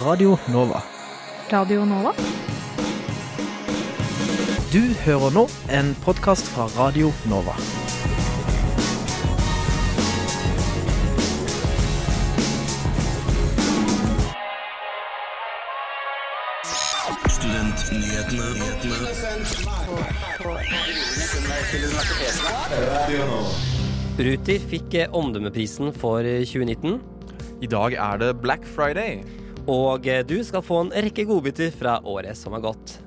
Radio Nova. Radio Nova? Du hører nå en podkast fra Radio Nova. Ruter fikk omdømmeprisen for eh, 2019. I dag er det Black Friday. Og eh, du skal få en rekke godbiter fra året som har gått.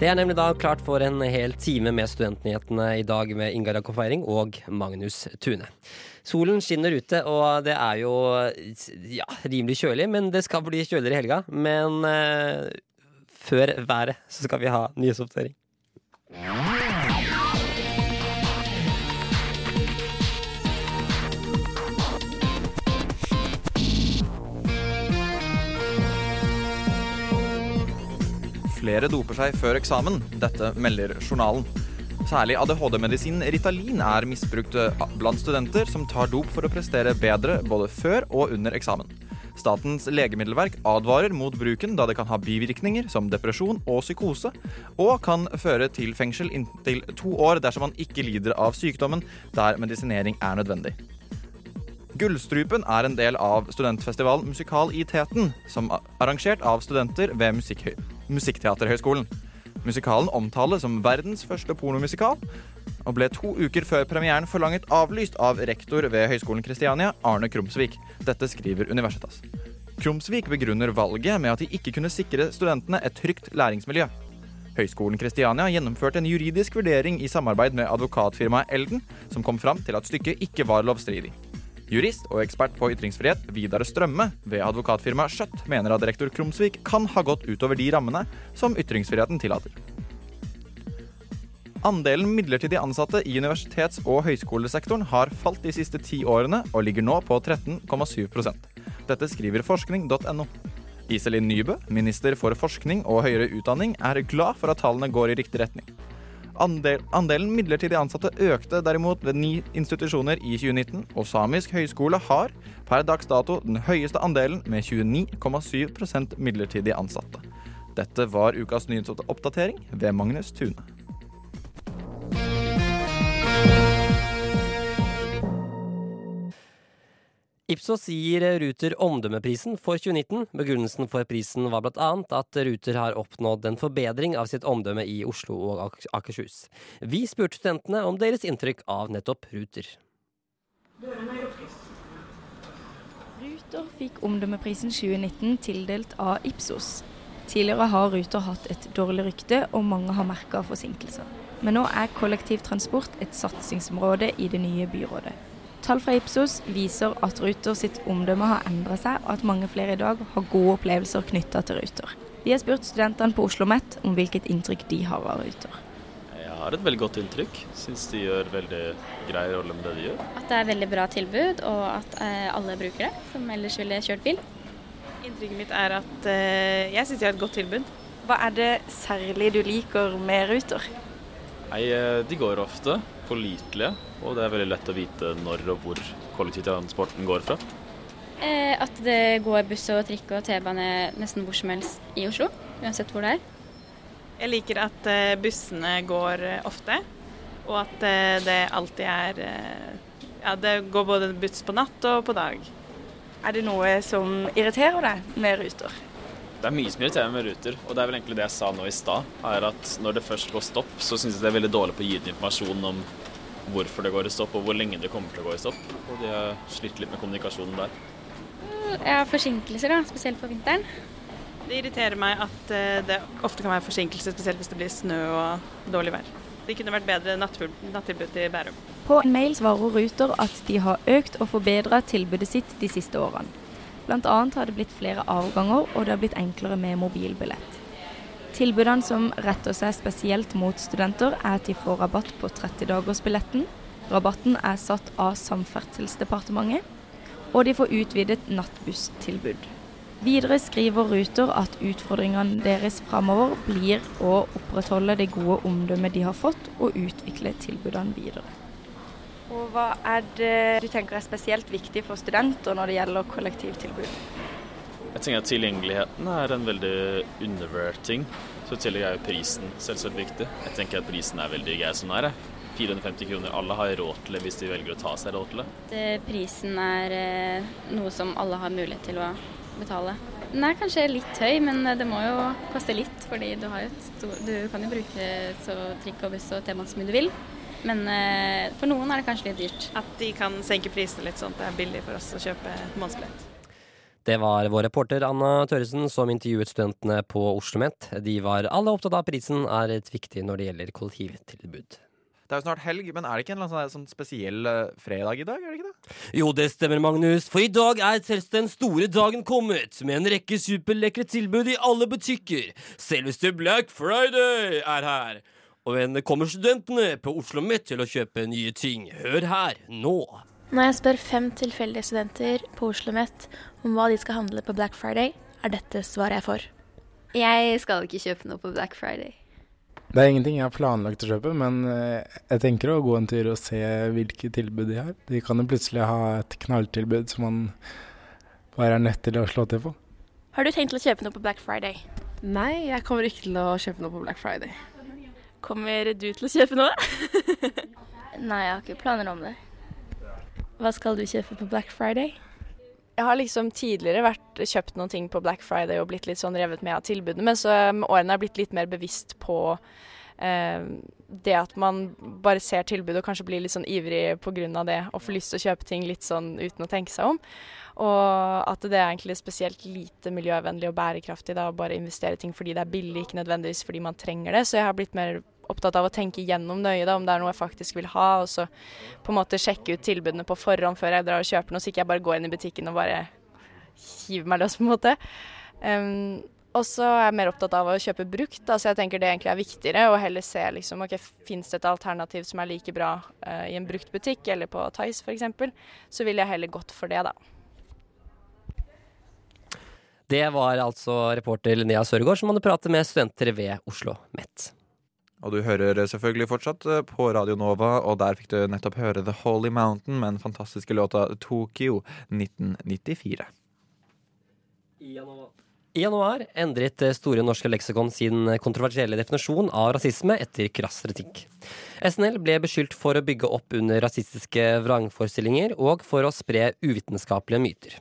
Det er nemlig da klart for en hel time med Studentnyhetene i dag med Ingar Jakob Feiring og Magnus Tune. Solen skinner ute, og det er jo ja, rimelig kjølig, men det skal bli kjøligere i helga. Men eh, før været så skal vi ha nyhetsoppdatering. Flere doper seg før eksamen. Dette melder journalen. Særlig ADHD-medisinen Ritalin er misbrukt eh, blant studenter som tar dop for å prestere bedre både før og under eksamen. Statens legemiddelverk advarer mot bruken da det kan ha bivirkninger som depresjon og psykose, og kan føre til fengsel inntil to år dersom man ikke lider av sykdommen der medisinering er nødvendig. Gullstrupen er en del av studentfestivalen Musikal i Teten, som er arrangert av studenter ved Musikkhøy Musikkteaterhøgskolen. Musikalen omtales som verdens første pornomusikal, og ble to uker før premieren forlanget avlyst av rektor ved Høgskolen Kristiania, Arne Krumsvik. Dette skriver Universitas. Krumsvik begrunner valget med at de ikke kunne sikre studentene et trygt læringsmiljø. Høgskolen Kristiania gjennomførte en juridisk vurdering i samarbeid med advokatfirmaet Elden, som kom fram til at stykket ikke var lovstridig. Jurist og ekspert på ytringsfrihet Vidar Strømme ved advokatfirmaet Skjøtt mener at rektor Krumsvik kan ha gått utover de rammene som ytringsfriheten tillater. Andelen midlertidig ansatte i universitets- og høyskolesektoren har falt de siste ti årene og ligger nå på 13,7% Dette skriver forskning.no. Iselin Nybø, minister for forskning og høyere utdanning, er glad for at tallene går i riktig retning. Andel, andelen midlertidig ansatte økte derimot ved ni institusjoner i 2019, og Samisk høgskole har per dags dato den høyeste andelen med 29,7% midlertidig ansatte. Dette var ukas nyhetsoppdatering ved Magnus Tune. Ipsos gir Ruter omdømmeprisen for 2019. Begrunnelsen for prisen var bl.a. at Ruter har oppnådd en forbedring av sitt omdømme i Oslo og Ak Akershus. Vi spurte studentene om deres inntrykk av nettopp Ruter. Ruter fikk omdømmeprisen 2019 tildelt av Ipsos. Tidligere har Ruter hatt et dårlig rykte, og mange har merka forsinkelser. Men nå er kollektivtransport et satsingsområde i det nye byrådet. Tall fra Ipsos viser at Ruter sitt omdømme har endra seg, og at mange flere i dag har gode opplevelser knytta til Ruter. Vi har spurt studentene på Oslo OsloMet om hvilket inntrykk de har av Ruter. Jeg har et veldig godt inntrykk. Syns de gjør veldig grei rolle med det de gjør. At det er veldig bra tilbud, og at eh, alle bruker det, som ellers ville kjørt bil. Inntrykket mitt er at eh, jeg syns de har et godt tilbud. Hva er det særlig du liker med Ruter? Nei, eh, De går ofte, pålitelige, og det er veldig lett å vite når og hvor kollektivtransporten går fra. Eh, at det går buss og trikk og T-bane nesten hvor som helst i Oslo, uansett hvor det er. Jeg liker at eh, bussene går ofte, og at det alltid er Ja, det går både buss på natt og på dag. Er det noe som irriterer deg med Ruter? Det er mye som irriterer med Ruter, og det er vel egentlig det jeg sa nå i stad. er at Når det først går stopp, så syns jeg det er veldig dårlig på å gi ut informasjon om hvorfor det går i stopp, og hvor lenge det kommer til å gå i stopp. Og de har slitt litt med kommunikasjonen der. Ja, forsinkelser, da, spesielt på vinteren. Det irriterer meg at eh, det ofte kan være forsinkelser, spesielt hvis det blir snø og dårlig vær. Det kunne vært bedre nattilbud til Bærum. På en mail svarer Ruter at de har økt og forbedra tilbudet sitt de siste årene. Bl.a. har det blitt flere avganger, og det har blitt enklere med mobilbillett. Tilbudene som retter seg spesielt mot studenter, er at de får rabatt på 30-dagersbilletten. Rabatten er satt av Samferdselsdepartementet. Og de får utvidet nattbusstilbud. Videre skriver Ruter at utfordringene deres framover blir å opprettholde det gode omdømmet de har fått, og utvikle tilbudene videre. Og hva er det du tenker er spesielt viktig for studenter når det gjelder kollektivtilbud? Jeg tenker at Tilgjengeligheten er en veldig undervurdert ting. Så i tillegg er jo prisen selvsagt viktig. Jeg tenker at prisen er veldig grei som den er. 450 kroner. Alle har råd til det hvis de velger å ta seg råd til det. det prisen er eh, noe som alle har mulighet til å betale. Den er kanskje litt høy, men det må jo koste litt. fordi du, har et stor, du kan jo bruke så trikk og buss og T-bane som du vil. Men eh, for noen er det kanskje litt dyrt. At de kan senke prisene litt, sånn at det er billig for oss å kjøpe månedsbillett. Det var vår reporter Anna Tørresen som intervjuet studentene på Oslo OsloMet. De var alle opptatt av at prisen er et viktig når det gjelder kollektivtilbud. Det er jo snart helg, men er det ikke en eller annen sånn spesiell eh, fredag i dag? er det ikke det? Jo, det stemmer, Magnus, for i dag er selvst den store dagen kommet, med en rekke superlekre tilbud i alle butikker. Selveste Black Friday er her. Og en kommer studentene på Oslo OsloMet til å kjøpe nye ting? Hør her, nå. Når jeg spør fem tilfeldige studenter på Oslo OsloMet om hva de skal handle på Black Friday, er dette svaret jeg får. Jeg skal ikke kjøpe noe på Black Friday. Det er ingenting jeg har planlagt å kjøpe, men eh, jeg tenker å gå en tur og se hvilke tilbud de har. De kan jo plutselig ha et knalltilbud som man bare er nødt til å slå til på. Har du tenkt til å kjøpe noe på Black Friday? Nei, jeg kommer ikke til å kjøpe noe på Black Friday. Kommer du til å kjøpe noe? Nei, jeg har ikke planer om det. Hva skal du kjøpe på Black Friday? Jeg har liksom tidligere vært, kjøpt noen ting på Black Friday og blitt litt sånn revet med av tilbudene, men så med årene har jeg blitt litt mer bevisst på eh, det at man bare ser tilbud og kanskje blir litt sånn ivrig pga. det og får lyst til å kjøpe ting litt sånn uten å tenke seg om. Og at det er egentlig spesielt lite miljøvennlig og bærekraftig da, å bare investere ting fordi det er billig, ikke nødvendigvis fordi man trenger det. Så jeg har blitt mer opptatt av å tenke gjennom nøye da, om det er noe jeg faktisk vil ha, og så på en måte sjekke ut tilbudene på forhånd før jeg drar og kjøper noe, så ikke jeg bare går inn i butikken og bare hiver meg løs, på en måte. Um, og så er jeg mer opptatt av å kjøpe brukt, da, så jeg tenker det egentlig er viktigere. Og heller se liksom, ok, fins det et alternativ som er like bra uh, i en brukt butikk eller på Tice f.eks., så vil jeg heller gått for det, da. Det var altså reporter Linnea Sørgaard som hadde pratet med studenter ved Oslo Met. Og du hører selvfølgelig fortsatt eh, på Radio Nova, og der fikk du nettopp høre The Holy Mountain med den fantastiske låta Tokyo 1994. I januar endret Store norske leksikon sin kontroversielle definisjon av rasisme etter krass kritikk. SNL ble beskyldt for å bygge opp under rasistiske vrangforestillinger og for å spre uvitenskapelige myter.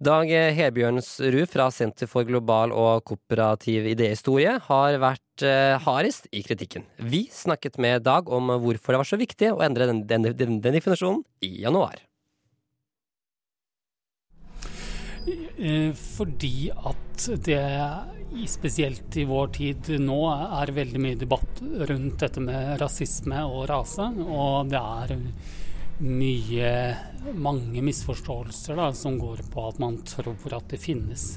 Dag Hebjørnsrud fra Senter for global og kooperativ idéhistorie har vært eh, hardest i kritikken. Vi snakket med Dag om hvorfor det var så viktig å endre den, den, den, den definisjonen i januar. Eh, fordi at det, spesielt i vår tid nå, er veldig mye debatt rundt dette med rasisme og rase. Og det er mye mange misforståelser da, som går på at man tror at det finnes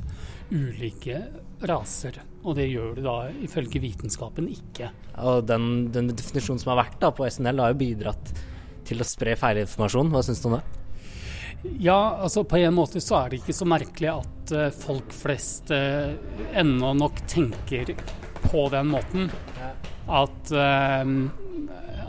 ulike raser. Og det gjør det da ifølge vitenskapen ikke. Og den, den definisjonen som har vært da på SNL, har jo bidratt til å spre feilinformasjon. Hva syns du om det? Ja, altså på en måte så er det ikke så merkelig at uh, folk flest uh, ennå nok tenker på den måten. At uh,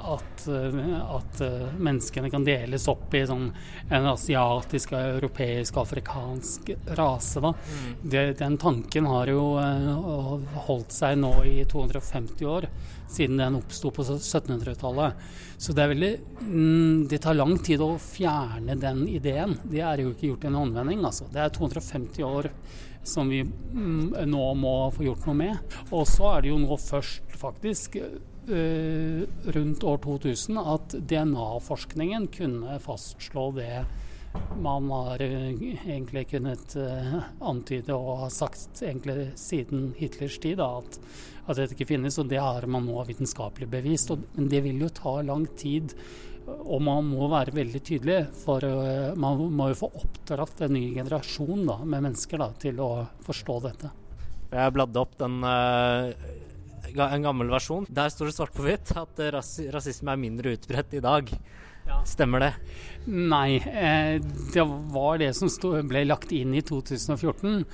at, eh, at, eh, menneskene kan deles opp i sånn en asiatisk, europeisk, afrikansk rase. Da. Mm. Det, den tanken har jo uh, holdt seg nå i 250 år, siden den oppsto på 1700-tallet. Så det er veldig mm, Det tar lang tid å fjerne den ideen. Det er jo ikke gjort i en håndvending, altså. Det er 250 år som vi mm, nå må få gjort noe med. Og så er det jo nå først, faktisk, Eh, rundt år 2000 at DNA-forskningen kunne fastslå det man har eh, egentlig kunnet uh, antyde og har sagt egentlig siden Hitlers tid, da, at, at, dette ikke finnes. Og det har man nå vitenskapelig bevist. Og, men det vil jo ta lang tid. Og man må være veldig tydelig, for man må jo få oppdratt en ny generasjon da, med mennesker da, til å forstå dette. Jeg bladde opp den en gammel versjon. Der står det svart på hvitt at ras rasisme er mindre utbredt i dag. Stemmer det? Nei, eh, det var det som stod, ble lagt inn i 2014.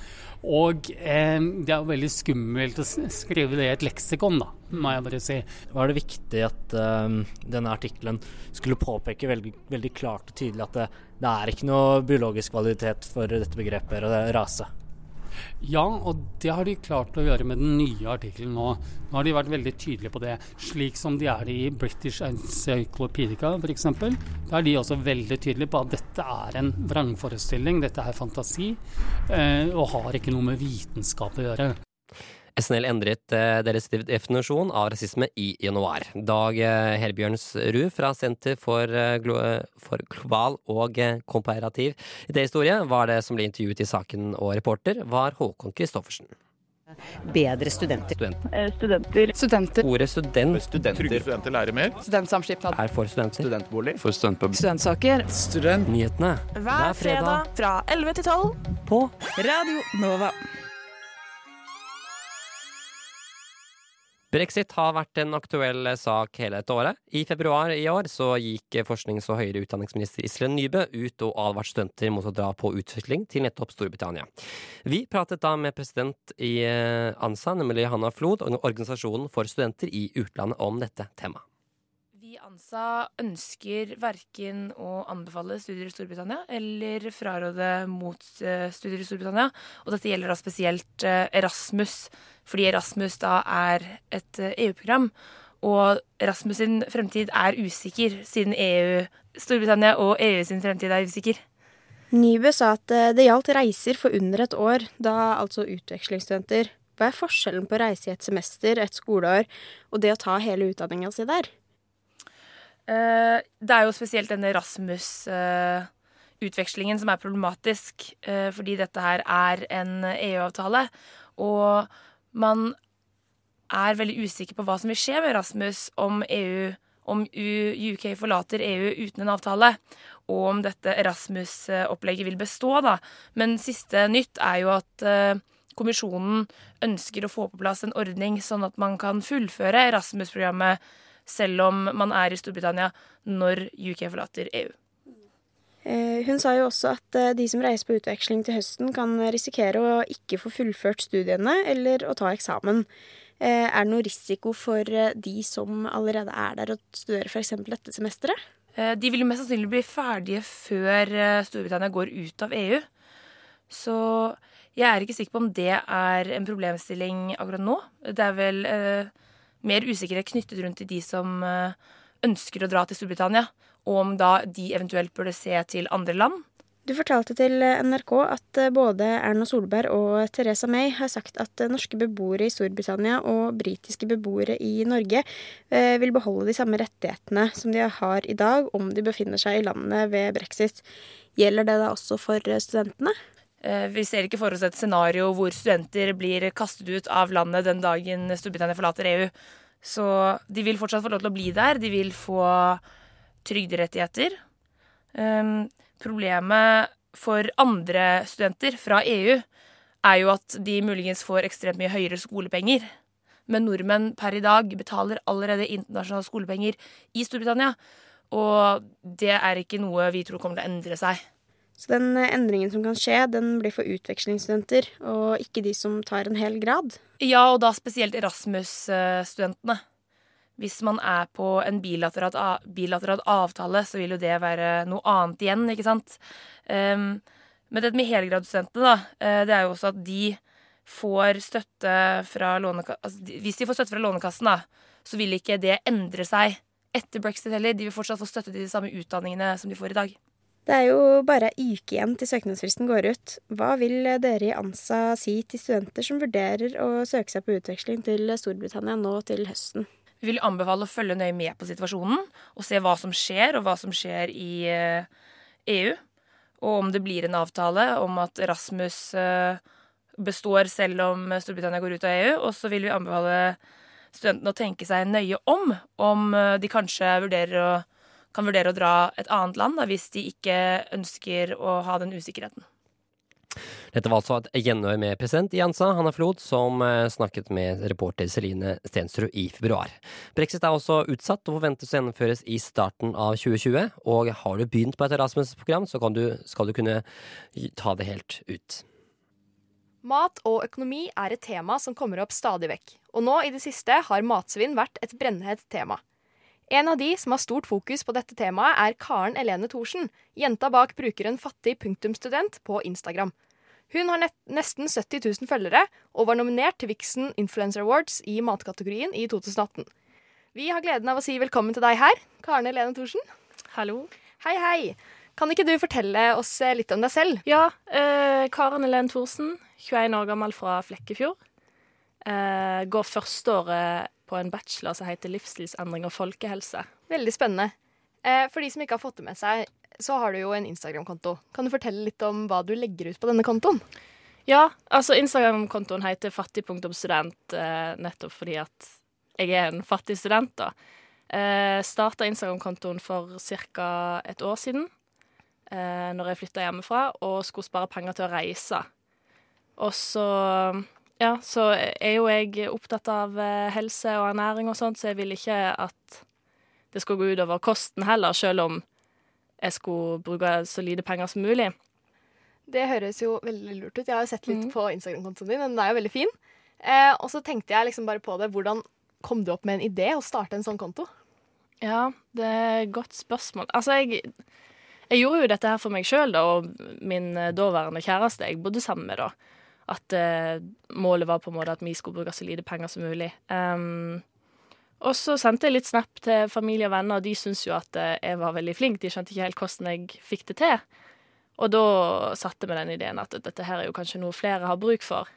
Og eh, det er jo veldig skummelt å skrive det i et leksikon, da, må jeg bare si. Var det viktig at eh, denne artikkelen skulle påpeke veldig, veldig, klart og tydelig at det, det er ikke noe biologisk kvalitet for dette begrepet, og det rase? Ja, og det har de klart å gjøre med den nye artikkelen nå. Nå har de vært veldig tydelige på det, slik som de er i British Encyclopedia f.eks. Da er de også veldig tydelige på at dette er en vrangforestilling, dette er fantasi, eh, og har ikke noe med vitenskap å gjøre. SNL endret eh, deres definisjon av rasisme i januar. Dag Herbjørnsrud Helbjørnsrud fra Senter for, glo for global og komparativ idéhistorie var det som ble intervjuet i saken, og reporter var Håkon Christoffersen. Bedre studenter. Studenter. Studenter. studenter. Ordet student. Studenter. Trygge studenter lærer mer. Studentsamskipnad. Er for studenter. Studentbolig. For studentpub. Studentsaker. Studentnyhetene. Hver fredag fra 11 til 12 på Radio Nova. Brexit har vært en aktuell sak hele dette året. I februar i år så gikk forsknings- og høyere utdanningsminister Iselin Nybø ut og advarte studenter mot å dra på utvikling til nettopp Storbritannia. Vi pratet da med president i eh, ANSA, nemlig Hanna Flod, og organisasjonen for studenter i utlandet om dette temaet. ANSA ønsker verken å anbefale studier i Storbritannia eller fraråde mot eh, studier i Storbritannia. Og dette gjelder da spesielt eh, Erasmus fordi Erasmus da er et EU-program. Eh, e og Erasmus sin fremtid er usikker, siden EU, Storbritannia og EU sin fremtid er usikker. Nybø sa at det gjaldt reiser for under et år, da altså utvekslingsstudenter. Hva er forskjellen på å reise i et semester, et skoleår, og det å ta hele utdanninga si der? Eh, det er jo spesielt denne Erasmus-utvekslingen som er problematisk, fordi dette her er en EU-avtale. Og man er veldig usikker på hva som vil skje med Erasmus om EU om UK forlater EU uten en avtale, og om dette Erasmus-opplegget vil bestå. da. Men siste nytt er jo at kommisjonen ønsker å få på plass en ordning sånn at man kan fullføre Erasmus-programmet selv om man er i Storbritannia når UK forlater EU. Eh, hun sa jo også at eh, de som reiser på utveksling til høsten, kan risikere å ikke få fullført studiene eller å ta eksamen. Eh, er det noe risiko for de som allerede er der og studerer f.eks. dette semesteret? De vil jo mest sannsynlig bli ferdige før Storbritannia går ut av EU. Så jeg er ikke sikker på om det er en problemstilling akkurat nå. Det er vel eh, mer usikkerhet knyttet rundt til de som eh, ønsker å dra til Storbritannia og om da de eventuelt burde se til andre land. Du fortalte til NRK at eh, både Erna Solberg og Teresa May har sagt at eh, norske beboere i Storbritannia og britiske beboere i Norge eh, vil beholde de samme rettighetene som de har i dag om de befinner seg i landet ved brexit. Gjelder det da også for studentene? Vi ser ikke for oss et scenario hvor studenter blir kastet ut av landet den dagen Storbritannia forlater EU. Så de vil fortsatt få lov til å bli der. De vil få trygderettigheter. Um, problemet for andre studenter fra EU er jo at de muligens får ekstremt mye høyere skolepenger. Men nordmenn per i dag betaler allerede internasjonale skolepenger i Storbritannia. Og det er ikke noe vi tror kommer til å endre seg. Så den endringen som kan skje, den blir for utvekslingsstudenter, og ikke de som tar en hel grad? Ja, og da spesielt Erasmus-studentene. Hvis man er på en bilateral, avtale, så vil jo det være noe annet igjen, ikke sant. Um, men det med helgradsstudentene, da, uh, det er jo også at de får støtte fra Lånekassen altså, Hvis de får støtte fra Lånekassen, da, så vil ikke det endre seg etter brexit heller. De vil fortsatt få støtte til de samme utdanningene som de får i dag. Det er jo bare ei uke igjen til søknadsfristen går ut. Hva vil dere i ANSA si til studenter som vurderer å søke seg på utveksling til Storbritannia nå til høsten? Vi vil anbefale å følge nøye med på situasjonen og se hva som skjer, og hva som skjer i EU. Eh, e og om det blir en avtale om at Rasmus eh, består selv om Storbritannia går ut av EU. Og så vil vi anbefale studentene å tenke seg nøye om om eh, de kanskje vurderer å, kan vurdere å dra et annet land da, hvis de ikke ønsker å ha den usikkerheten. Dette var altså et gjenhør med president Jansa Hanna Flod, som eh, snakket med reporter Celine Stensrud i februar. Brexit er også utsatt og forventes å gjennomføres i starten av 2020. Og har du begynt på et Erasmus-program, så du, skal du kunne ta det helt ut. Mat og økonomi er et tema som kommer opp stadig vekk. Og nå i det siste har matsvinn vært et brennhett tema. En av de som har stort fokus på dette temaet, er Karen Elene Thorsen, jenta bak brukeren fattig punktumstudent på Instagram. Hun har nesten 70 000 følgere og var nominert til Vixen Influencer Awards i matkategorien i 2018. Vi har gleden av å si velkommen til deg her, Karen Elene Thorsen. Hallo. Hei, hei. Kan ikke du fortelle oss litt om deg selv? Ja, eh, Karen Elene Thorsen, 21 år gammel fra Flekkefjord. Eh, går førsteåret på en bachelor som heter livsstilsendring og folkehelse. Veldig spennende. Eh, for de som ikke har fått det med seg, så har du jo en Instagram-konto. Kan du fortelle litt om hva du legger ut på denne kontoen? Ja, altså Instagram-kontoen heter fattig.student eh, nettopp fordi at jeg er en fattig student, da. Eh, Starta Instagram-kontoen for ca. et år siden, eh, når jeg flytta hjemmefra og skulle spare penger til å reise. Og så ja, så er jo jeg opptatt av eh, helse og ernæring og sånt, så jeg vil ikke at det skal gå utover kosten heller, selv om jeg skulle bruke så lite penger som mulig. Det høres jo veldig lurt ut. Jeg har jo sett litt mm. på Instagram-kontoen din, den er jo veldig fin. Eh, og så tenkte jeg liksom bare på det, hvordan kom du opp med en idé å starte en sånn konto? Ja, det er et godt spørsmål. Altså, jeg, jeg gjorde jo dette her for meg sjøl, og min eh, daværende kjæreste jeg bodde sammen med, da at uh, målet var på en måte at vi skulle bruke så lite penger som mulig. Um, og så sendte jeg litt snap til familie og venner, og de syntes jo at uh, jeg var veldig flink. De skjønte ikke helt hvordan jeg fikk det til. Og da satte vi den ideen at dette her er jo kanskje noe flere har bruk for.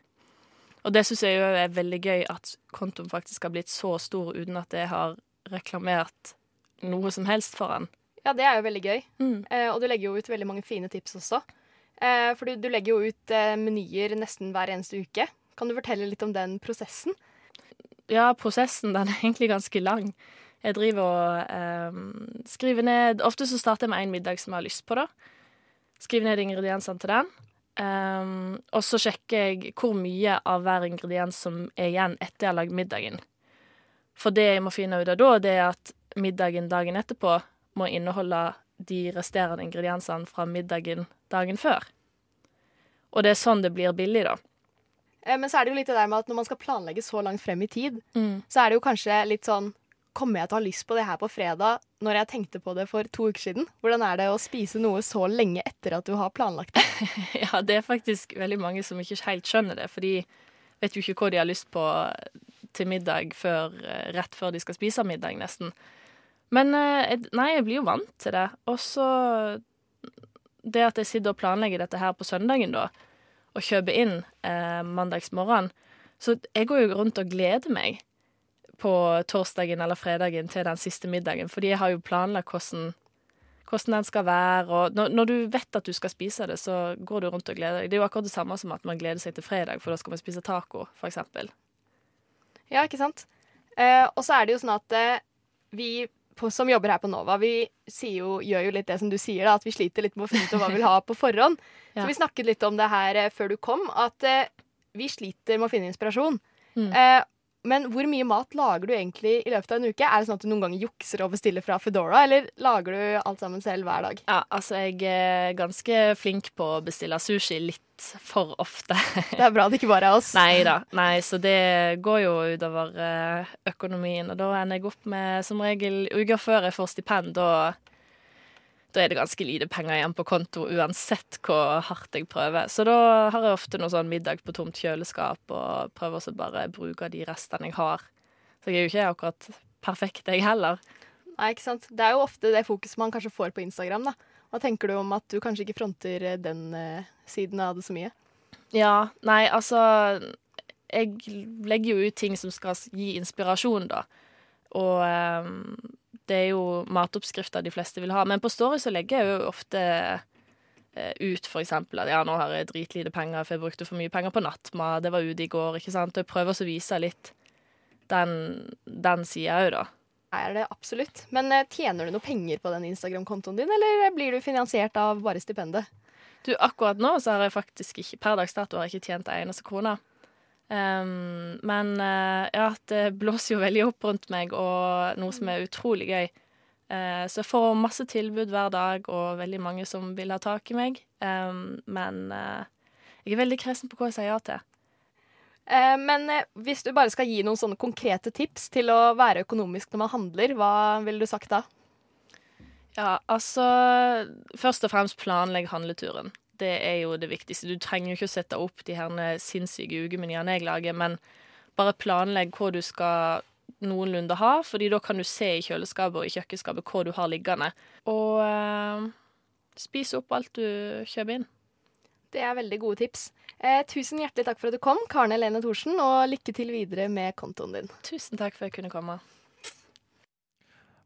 Og det syns jeg jo er veldig gøy at kontoen faktisk har blitt så stor uten at jeg har reklamert noe som helst for den. Ja, det er jo veldig gøy. Mm. Eh, og du legger jo ut veldig mange fine tips også. Eh, for du, legger jo ut eh, menyer nesten hver eneste uke. Kan du fortelle litt om den prosessen? Ja, prosessen den er egentlig ganske lang. Jeg driver og eh, skriver ned Ofte så starter jeg med én middag som jeg har lyst på, da. Skriver ned ingrediensene til den. Um, og så sjekker jeg hvor mye av hver ingrediens som er igjen etter jeg har lagd middagen. For det jeg må finne ut av da, det er at middagen dagen etterpå må inneholde de resterende ingrediensene fra middagen dagen før. Og det er sånn det blir billig, da. Eh, men så er det jo litt det der med at når man skal planlegge så langt frem i tid, mm. så er det jo kanskje litt sånn Kommer jeg til å ha lyst på det her på fredag når jeg tenkte på det for to uker siden? Hvordan er det å spise noe så lenge etter at du har planlagt det? ja, det er faktisk veldig mange som ikke helt skjønner det, for de vet jo ikke hva de har lyst på til middag før, eh, rett før de skal spise middag, nesten. Men eh, nei, jeg blir jo vant til det. Og så det at jeg sitter og planlegger dette her på søndagen, da, og kjøper inn eh, mandagsmorgen Så jeg går jo rundt og gleder meg på torsdagen eller fredagen til den siste middagen, fordi jeg har jo planlagt hvordan, hvordan den skal være. Og når, når, du vet at du skal spise det, så går du rundt og gleder deg. Det er jo akkurat det samme som at man gleder seg til fredag, for da skal man spise taco, for eksempel. Ja, ikke sant. Eh, og så er det jo sånn at eh, vi på, som jobber her på Nova, vi jo, gjør jo litt det som du sier, da, at vi sliter litt med å finne ut hva vi vil ha på forhånd. ja. Så vi snakket litt om det her eh, før du kom, at eh, vi sliter med å finne inspirasjon. Mm. Eh, men hvor mye mat lager du egentlig i løpet av en uke? Er det sånn at du noen ganger jukser og bestiller fra Foodora, eller lager du alt sammen selv hver dag? Ja, altså jeg er ganske flink på å bestille sushi litt for ofte. Det er bra det ikke bare er oss. Nei da. Nei, så det går jo utover eh, økonomien, og da ender jeg opp med som regel uker før jeg får stipend, da da er det ganske lite penger igjen på konto uansett hvor hardt jeg prøver. Så da har jeg ofte noe sånn middag på tomt kjøleskap og prøver å bare bruke de restene jeg har. Så jeg er jo ikke akkurat perfekt, jeg heller. Nei, ikke sant. Det er jo ofte det fokuset man kanskje får på Instagram, da. Hva tenker du om at du kanskje ikke fronter eh, den uh, siden av det så mye? Ja, nei, altså Jeg legger jo ut ting som skal gi inspirasjon, da. Og um, det er jo matoppskrifter de fleste vil ha. Men på Story så legger jeg jo ofte eh, ut eksempel at ja, nå har jeg dritlite penger, for jeg brukte for mye penger på nattmat, det var ute i går, ikke sant. Og jeg prøver å vise litt den, den sida òg, da. Er det absolutt. Men eh, tjener du noe penger på den Instagram-kontoen din, eller blir du finansiert av bare stipendet? Du, akkurat nå så har jeg faktisk ikke Per dags dato har jeg ikke tjent en eneste krone. Um, men uh, ja, det blåser jo veldig opp rundt meg, og noe som er utrolig gøy. Uh, så jeg får masse tilbud hver dag, og veldig mange som vil ha tak i meg. Um, men uh, jeg er veldig kresen på hva jeg sier ja til. Men hvis du bare skal gi noen sånne konkrete tips til å være økonomisk når man handler, hva ville du sagt da? Ja, altså Først og fremst planlegg handleturen. Det er jo det viktigste. Du trenger jo ikke å sette opp de her sinnssyke ukemenyene jeg lager, men bare planlegg hva du skal noenlunde ha, fordi da kan du se i kjøleskapet og i kjøkkenskapet hva du har liggende. Og eh, spis opp alt du kjøper inn. Det er veldig gode tips. Eh, tusen hjertelig takk for at du kom, Karen Helene Thorsen, og lykke til videre med kontoen din. Tusen takk for at jeg kunne komme.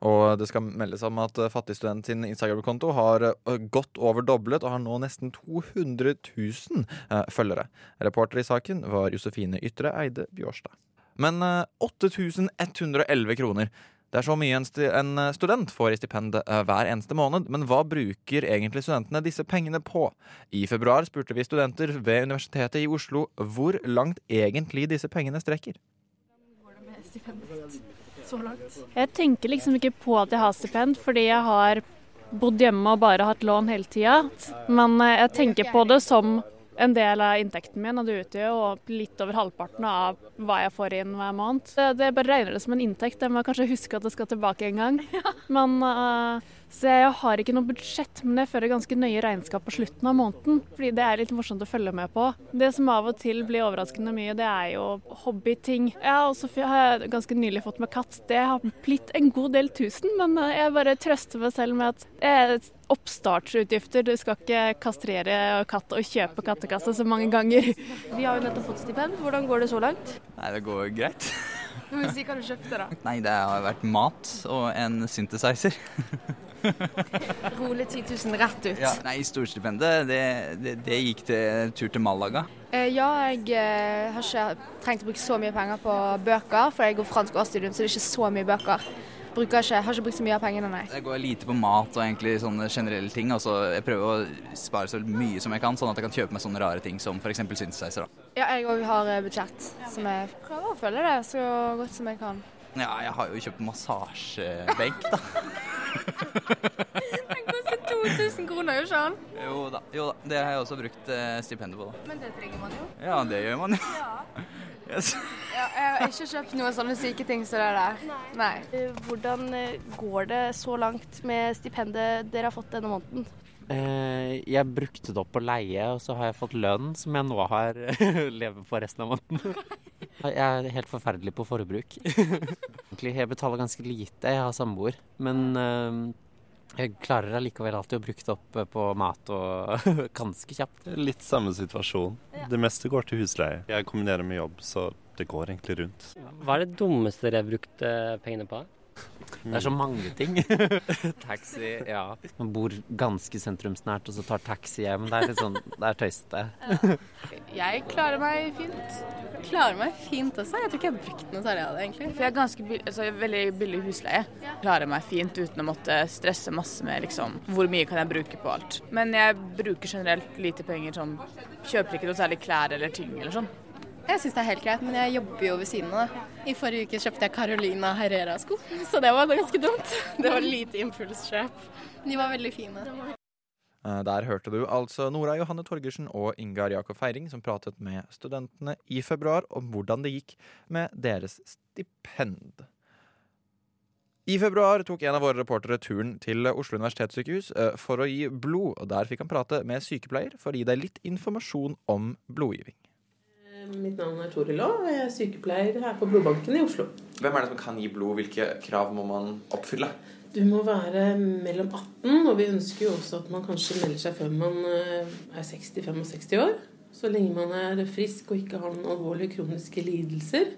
Og det skal meldes om at eh, Fattigstudent sin Instagram-konto har godt gått over doblet og har nå nesten 200 000 eh, følgere. Reporter i saken var Josefine Ytre Eide Bjørstad. Men 8111 kroner. Det er så mye en student får i stipend hver eneste måned, men hva bruker egentlig studentene disse pengene på? I februar spurte vi studenter ved Universitetet i Oslo hvor langt egentlig disse pengene strekker. Jeg tenker liksom ikke på at jeg har stipend, fordi jeg har bodd hjemme og bare hatt lån hele tida. Men jeg tenker på det som en del av inntekten min, og det utgjør jo litt over halvparten av hva jeg får inn hver måned. Det, det bare regner det som en inntekt. Jeg må kanskje huske at det skal tilbake en gang. Men uh, Så jeg har ikke noe budsjett, men jeg fører ganske nøye regnskap på slutten av måneden. Fordi det er litt morsomt å følge med på. Det som av og til blir overraskende mye, det er jo hobbyting. Ja, og så har jeg ganske nylig fått meg katt. Det har blitt en god del tusen, men uh, jeg bare trøster meg selv med at jeg oppstartsutgifter. Du skal ikke kastrere katt og kjøpe kattekasse så mange ganger. Vi har jo nettopp fått stipend. Hvordan går det så langt? Nei, det går greit. Må si hva du kjøpte, da. Nei, det har vært mat og en synthesizer. Rolig 10 000 rett ut. Ja, nei, storstipendet, det, det, det gikk til tur til Malaga. Eh, ja, jeg eh, har ikke trengt å bruke så mye penger på bøker, for jeg går fransk årsstudium, så det er ikke så mye bøker bruker ikke, har ikke brukt så mye av pengene, nei. Jeg går lite på mat og egentlig sånne generelle ting. Altså, jeg prøver å spare så mye som jeg kan, sånn at jeg kan kjøpe meg sånne rare ting som f.eks. synthesizer. Da. Ja, jeg òg har eh, budsjett, som jeg prøver å følge det så godt som jeg kan. Ja, jeg har jo kjøpt massasjebenk, da. Den koster 2000 kroner, jo Sjan. Jo da, jo da. Det har jeg også brukt eh, stipendet på. da. Men det trenger man jo. Ja, det gjør man jo. Ja. Yes. Ja, jeg har ikke kjøpt noen sånne syke ting som det der. Nei. Hvordan eh, går det så langt med stipendet dere har fått denne måneden? Eh, jeg brukte det opp på leie, og så har jeg fått lønn som jeg nå har lever på resten av måneden. Jeg er helt forferdelig på forbruk. Egentlig, jeg betaler ganske lite, jeg har samboer. Men eh, jeg klarer allikevel alltid å bruke det opp på mat og ganske kjapt. Litt samme situasjon. Det meste går til husleie. Jeg kombinerer med jobb, så det går egentlig rundt. Hva er det dummeste dere har brukt pengene på? Det er så mange ting. taxi, ja. Man bor ganske sentrumsnært, og så tar taxi hjem. Det er litt sånn, det er tøysete. Jeg klarer meg fint. Klarer meg fint også. Jeg tror ikke jeg har brukt noe særlig av det, egentlig. For jeg har ganske billig, altså, veldig billig husleie. Klarer meg fint uten å måtte stresse masse med liksom, hvor mye kan jeg bruke på alt. Men jeg bruker generelt lite penger sånn Kjøper ikke noe særlig klær eller ting eller sånn. Jeg syns det er helt greit, men jeg jobber jo ved siden av det. I forrige uke kjøpte jeg Carolina Herrera-sko, så det var ganske dumt. Det var lite impulskjøp. De var veldig fine. Eh, Der hørte du altså Nora Johanne Torgersen og Ingar Jakob Feiring som pratet med studentene i februar om hvordan det gikk med deres stipend. I februar tok en av våre reportere turen til Oslo universitetssykehus eh, for å gi blod. og Der fikk han prate med sykepleier for å gi deg litt informasjon om blodgiving. Mitt navn er Toril Aa, og jeg er sykepleier her på blodbanken i Oslo. Hvem er det som kan gi blod? Hvilke krav må man oppfylle? Du må være mellom 18, og vi ønsker jo også at man kanskje melder seg før man eh, er 60-65 år. Så lenge man er frisk og ikke har noen alvorlige kroniske lidelser,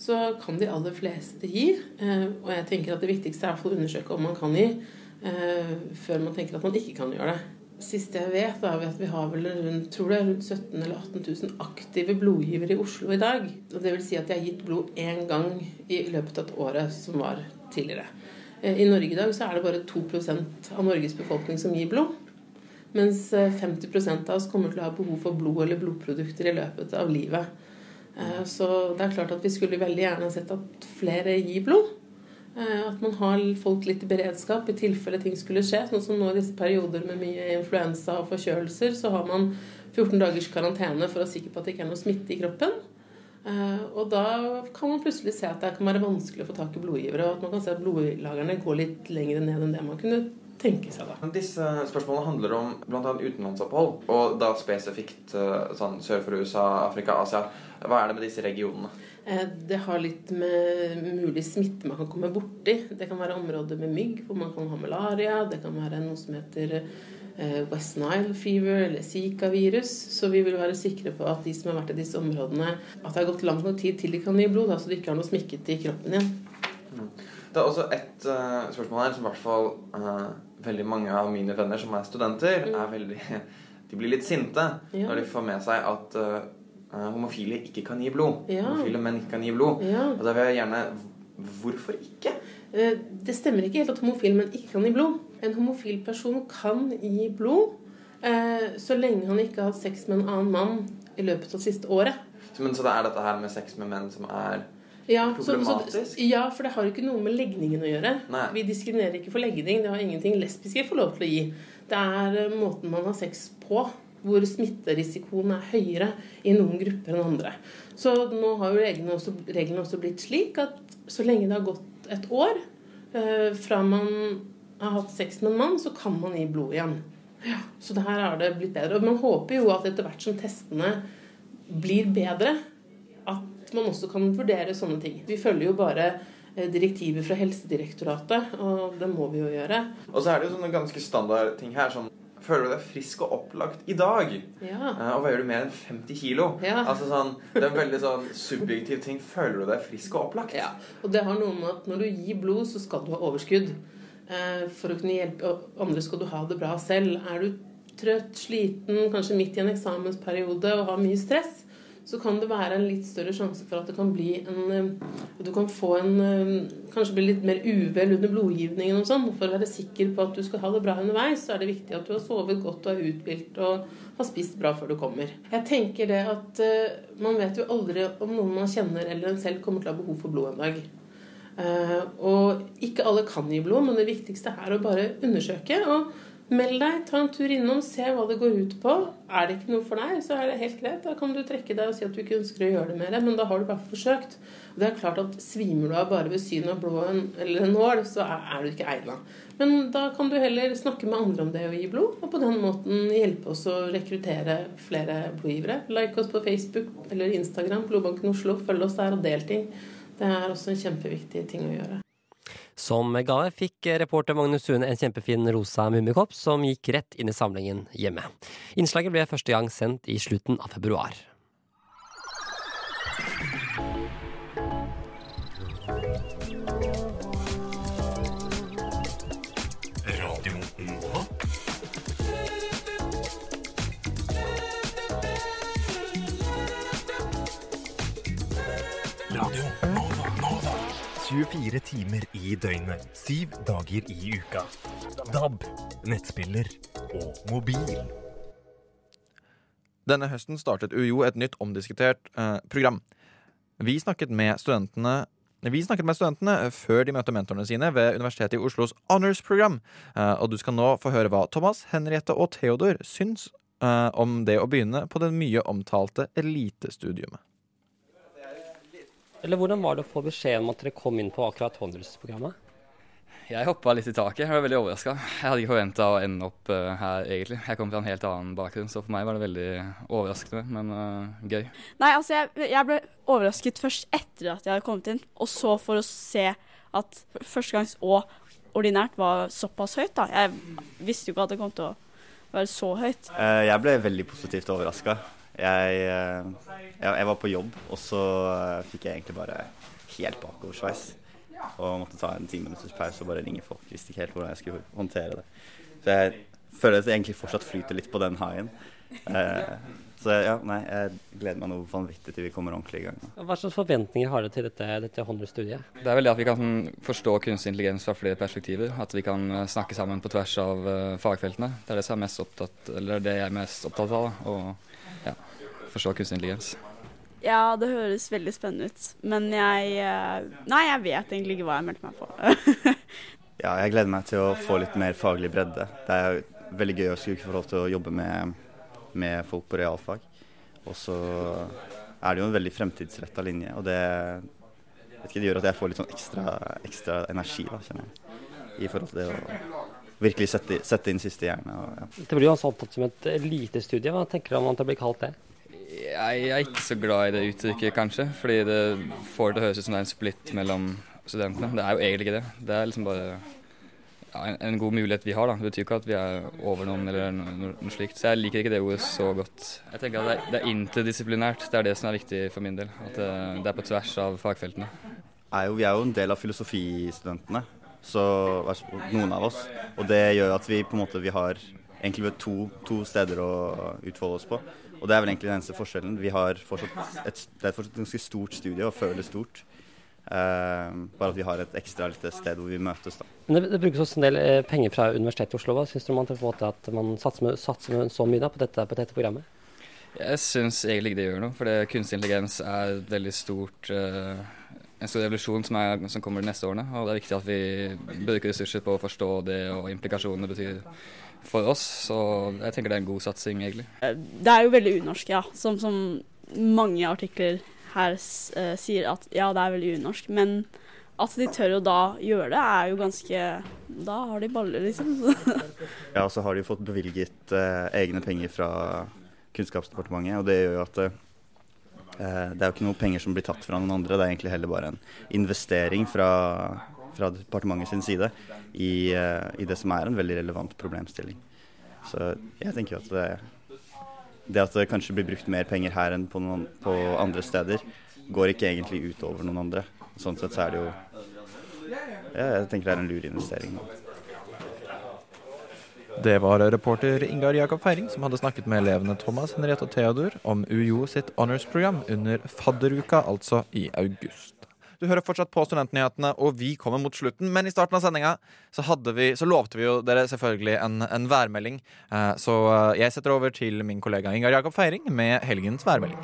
så kan de aller fleste gi. Eh, Og jeg tenker at det viktigste er å undersøke om man kan gi, eh, før man tenker at man ikke kan gjøre det. Siste jeg vet, er at vi har vel rundt, tror det er rundt 17 eller 18 000 aktive blodgivere i Oslo i dag. Og det vil si at de har gitt blod én gang i løpet av et året som var tidligere. Eh, I Norge i dag så er det bare 2% av Norges befolkning som gir blod. Mens eh, 50% av oss kommer til å ha behov for blod eller blodprodukter i løpet av livet. Eh, Så det er klart at vi skulle veldig gjerne sett at flere gir blod. Eh, At man har folk litt i beredskap i tilfelle ting skulle skje. Sånn som nå i disse perioder med mye influensa og forkjølelser, så har man 14 dagers karantene for å være sikker på at det ikke er noe smitte i kroppen. Eh, Og da kan man plutselig se at det kan være vanskelig å få tak i blodgivere, og at man kan se at blodlagrene går litt lenger ned enn det man kunne tenke seg. da. Disse spørsmålene handler om bl.a. utenlandsopphold, og da spesifikt eh, sånn sør for USA, Afrika, Asia. Hva er det med disse regionene? Eh, Det har litt med mulig smitte man kan komme borti. Det kan være områder med mygg hvor man kan ha malaria. Det kan være noe som heter eh, West Nile fever eller Zika-virus. Så vi vil være sikre på at de som har vært i disse områdene, at det har gått lang nok tid til de kan gi blod, da, så de ikke har noe smikket i kroppen igjen. Det er også et uh, spørsmål her som i hvert fall uh, veldig mange av mine venner som er studenter, er veldig De blir litt sinte Ja. når de får med seg at eh, homofile ikke kan gi blod. Ja. Homofile menn ikke kan gi blod. Ja. Og da vil jeg gjerne Hvorfor ikke? Eh, Det stemmer ikke helt at homofile menn ikke kan gi blod. En homofil person kan gi blod eh, så lenge han ikke har hatt sex med en annen mann i løpet av det siste året. Så, men, så det er dette her med sex med menn som er Ja, så, så, problematisk? ja, for det har ikke noe med legningen å gjøre. Nei. Vi diskriminerer ikke for legning. Det har ingenting lesbiske får lov til å gi. Det er eh, måten man har sex på, hvor smitterisikoen er høyere i noen grupper enn andre. Så nå har jo reglene også, reglene også blitt slik at så lenge det har gått et år eh, fra man har hatt sex med en mann, så kan man gi blod igjen. Ja, så det her har det blitt bedre. Og man håper jo at etter hvert som testene blir bedre, at man også kan vurdere sånne ting. Vi følger jo bare eh, direktiver fra Helsedirektoratet, og det må vi jo gjøre. Og så er det jo sånne ganske standard ting her. Sånn, føler du deg frisk og opplagt i dag? Ja. Eh, og veier du mer enn 50 kilo? Ja. Altså sånn, Det er en veldig sånn subjektiv ting. Føler du deg frisk og opplagt? Ja, og det har noe med at når du gir blod, så skal du ha overskudd. Eh, For å kunne hjelpe andre skal du ha det bra selv. Er du trøtt, sliten, kanskje midt i en eksamensperiode og har mye stress, så kan det være en litt større sjanse for at det kan bli en eh, Du kan få en eh, Kanskje bli litt mer uvel under blodgivningen og sånn. For å være sikker på at du skal ha det bra underveis, så er det viktig at du har sovet godt og er uthvilt og har spist bra før du kommer. Jeg tenker det at eh, man vet jo aldri om noen man kjenner eller en selv kommer til å ha behov for blod en dag. Og ikke alle kan gi blod, men det viktigste er å bare undersøke. og Meld deg, ta en tur innom, se hva det går ut på. Er det ikke noe for deg, så er det helt greit. Da kan du trekke deg og si at du ikke ønsker å gjøre det mer, men da har du bare forsøkt. Og det er klart at Svimer du av bare ved synet av blå eller en nål, så er du ikke egna. Men da kan du heller snakke med andre om det å gi blod, og på den måten hjelpe oss å rekruttere flere blodgivere. Like oss på Facebook eller Instagram, Blodbanken Oslo. Følg oss der og del ting. Det er også en kjempeviktig ting å gjøre. Som gave fikk reporter Magnus Sune en kjempefin rosa mummikopp som gikk rett inn i samlingen hjemme. Innslaget ble første gang sendt i slutten av februar. 24 timer i døgnet, syv dager i uka. DAB, nettspiller og mobil. Denne høsten startet UiO et nytt omdiskutert eh, program. Vi snakket vi snakket med studentene før de møtte mentorene sine ved Universitetet i Oslos Honors-program. Eh, og du skal nå få høre hva Thomas, Henriette og Theodor syns eh, om det å begynne på det mye omtalte elitestudiet. Eller hvordan var det å få beskjed om at dere kom inn på akkurat Honors-programmet? Jeg hoppa litt i taket. Jeg var veldig overraska. Jeg hadde ikke forventa å ende opp uh, her, egentlig. Jeg kom fra en helt annen bakgrunn, så for meg var det veldig overraskende, men uh, gøy. Nei, altså jeg, jeg ble overrasket først etter at jeg hadde kommet inn, og så for å se at førstegangs og ordinært var såpass høyt, da. Jeg visste jo ikke at det kom til å være så høyt. Uh, Jeg ble veldig positivt overraska. Jeg, eh, jeg, jeg var på jobb, og så eh, fikk jeg egentlig bare helt bakoversveis. Og måtte ta en ti minutters pause og bare ringe folk. Visste ikke helt hvordan jeg skulle håndtere det. Så jeg føler at jeg egentlig fortsatt flyter litt på den haien. Eh, Så ja, nei, jeg gleder meg noe vanvittig til vi kommer ordentlig i gang. Hva slags forventninger har du til dette, dette 100-studiet? Det er vel det at vi kan forstå kunstig intelligens fra flere perspektiver. At vi kan eh, snakke sammen på tvers av fagfeltene. Det er det, som er mest opptatt, eller det jeg er mest opptatt av. ja, forstå kunstig intelligens. Ja, det høres veldig spennende ut. Men jeg eh, Nei, jeg vet egentlig ikke hva jeg meldte meg på. Ja, jeg gleder meg til å få litt mer faglig bredde. Det er veldig gøy å skulle få lov til å jobbe med, med folk på realfag. Og så er det jo en veldig fremtidsretta linje, og det, vet ikke, det gjør at jeg får litt sånn ekstra, ekstra energi, da, kjenner jeg. I forhold til det å virkelig sette, sette inn siste hjerne. Og, ja. Det blir jo altså opptatt som et elitestudie. Hva tenker du om at det blir kalt det? Jeg er ikke så glad i det uttrykket, kanskje. Fordi det får det til å høres ut som det er en splitt mellom studentene. Det er jo egentlig ikke det. Det er liksom bare ja, en, en, god mulighet vi har. da. Det betyr ikke at vi er over noen eller noe, noe slikt. Så jeg liker ikke det ordet så godt. Jeg tenker at det er, det er interdisiplinært. Det er det som er viktig for min del. At det, det er på tvers av fagfeltene. Er jo, vi er jo en del av filosofistudentene, så noen av oss. Og det gjør at vi på en måte vi har egentlig to, to steder å utfolde oss på. Og det er vel egentlig den eneste forskjellen. Vi har fortsatt et, det er fortsatt et ganske stort studie og føles stort. Uh, bare at vi har et ekstra lite sted hvor vi møtes. Da. Men det, det brukes også en del eh, penger fra Universitetet i Oslo. Hva syns du om at man satser, med, satser med så mye da, på, dette, på, dette, programmet? Jeg syns egentlig ikke det gjør noe, for det, kunstig intelligens er et veldig stort uh, en stor revolusjon som, er, som, kommer de neste årene. Og det er viktig at vi bruker ressurser på å forstå det og implikasjonene det betyr for oss. Så jeg tenker det er en god satsing, egentlig. Det er jo veldig unorsk, ja. Som, som mange artikler her uh, sier at ja, det er veldig unorsk. Men at de tør å da gjøre det, er jo ganske Da har de baller, liksom. ja, så har de fått bevilget uh, egne penger fra Kunnskapsdepartementet, og det gjør jo at uh, det er jo ikke noe penger som blir tatt fra noen andre, det er egentlig heller bare en investering fra, fra departementet sin side i, i, det som er en veldig relevant problemstilling. Så jeg tenker jo at det, det at det kanskje blir brukt mer penger her enn på, noen, på andre steder, går ikke egentlig utover noen andre. Sånn sett så er det jo Jeg tenker det er en lur investering. Det var reporter Ingar Jakob Feiring som hadde snakket med elevene Thomas, Henriette og Theodor om UiO sitt honors-program under fadderuka, altså i august. Du hører fortsatt på Studentnyhetene, og vi kommer mot slutten. Men i starten av sendinga så, så lovte vi jo dere selvfølgelig en, en værmelding. Eh, så eh, jeg setter over til min kollega Ingar Jakob Feiring med helgens værmelding.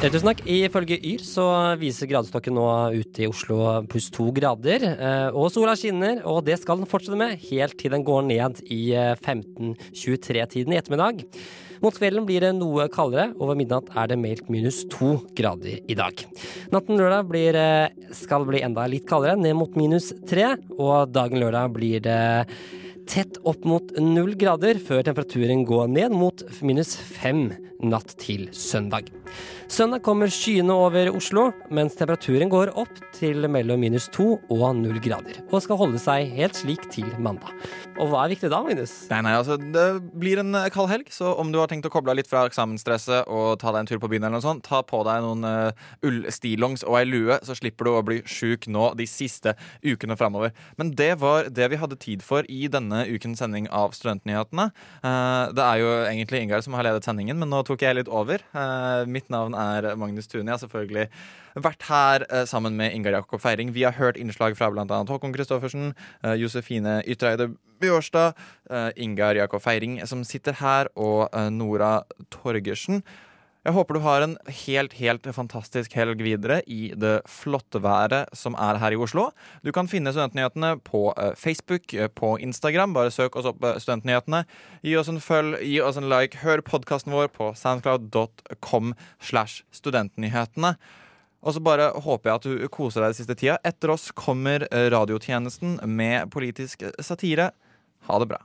Tusen takk. Ifølge Yr så viser gradestokken nå ute i Oslo pluss to grader. Eh, og sola skinner, og det skal den fortsette med helt til den går ned i 15.23-tiden i ettermiddag. Mot kvelden blir det noe kaldere. Over midnatt er det meldt minus to grader i dag. Natten lørdag blir, skal bli enda litt kaldere, ned mot minus tre. Og dagen lørdag blir det tett opp mot null grader, før temperaturen går ned mot minus fem natt til søndag. Søndag kommer skyene over Oslo, mens temperaturen går opp til mellom minus to og null grader. Og skal holde seg helt slik til mandag. Og hva er viktig da, Magnus? Nei, nei, altså, Det blir en kald helg, så om du har tenkt å koble av litt fra eksamensstresset og ta deg en tur på byen, eller noe sånt, ta på deg noen uh, ullstillongs og ei lue, så slipper du å bli sjuk nå de siste ukene framover. Men det var det vi hadde tid for i denne ukens sending av Studentnyhetene. Uh, det er jo egentlig Ingar som har ledet sendingen, men nå tok jeg litt over. Uh, mitt navn er Magnus Tune. Jeg har selvfølgelig vært her uh, sammen med Ingar Jakob Feiring. Vi har hørt innslag fra bl.a. Håkon Christoffersen, uh, Josefine Ytreide Bjørstad, Ingar Jakob Feiring som sitter her, og Nora Torgersen. Jeg håper du har en helt, helt fantastisk helg videre i det flotte været som er her i Oslo. Du kan finne Studentnyhetene på Facebook, på Instagram. Bare søk oss opp Studentnyhetene. Gi oss en følg, gi oss en like. Hør podkasten vår på soundcloud.com slash studentnyhetene. Og så bare håper jeg at du koser deg den siste tida. Etter oss kommer radiotjenesten med politisk satire. Ha det bra.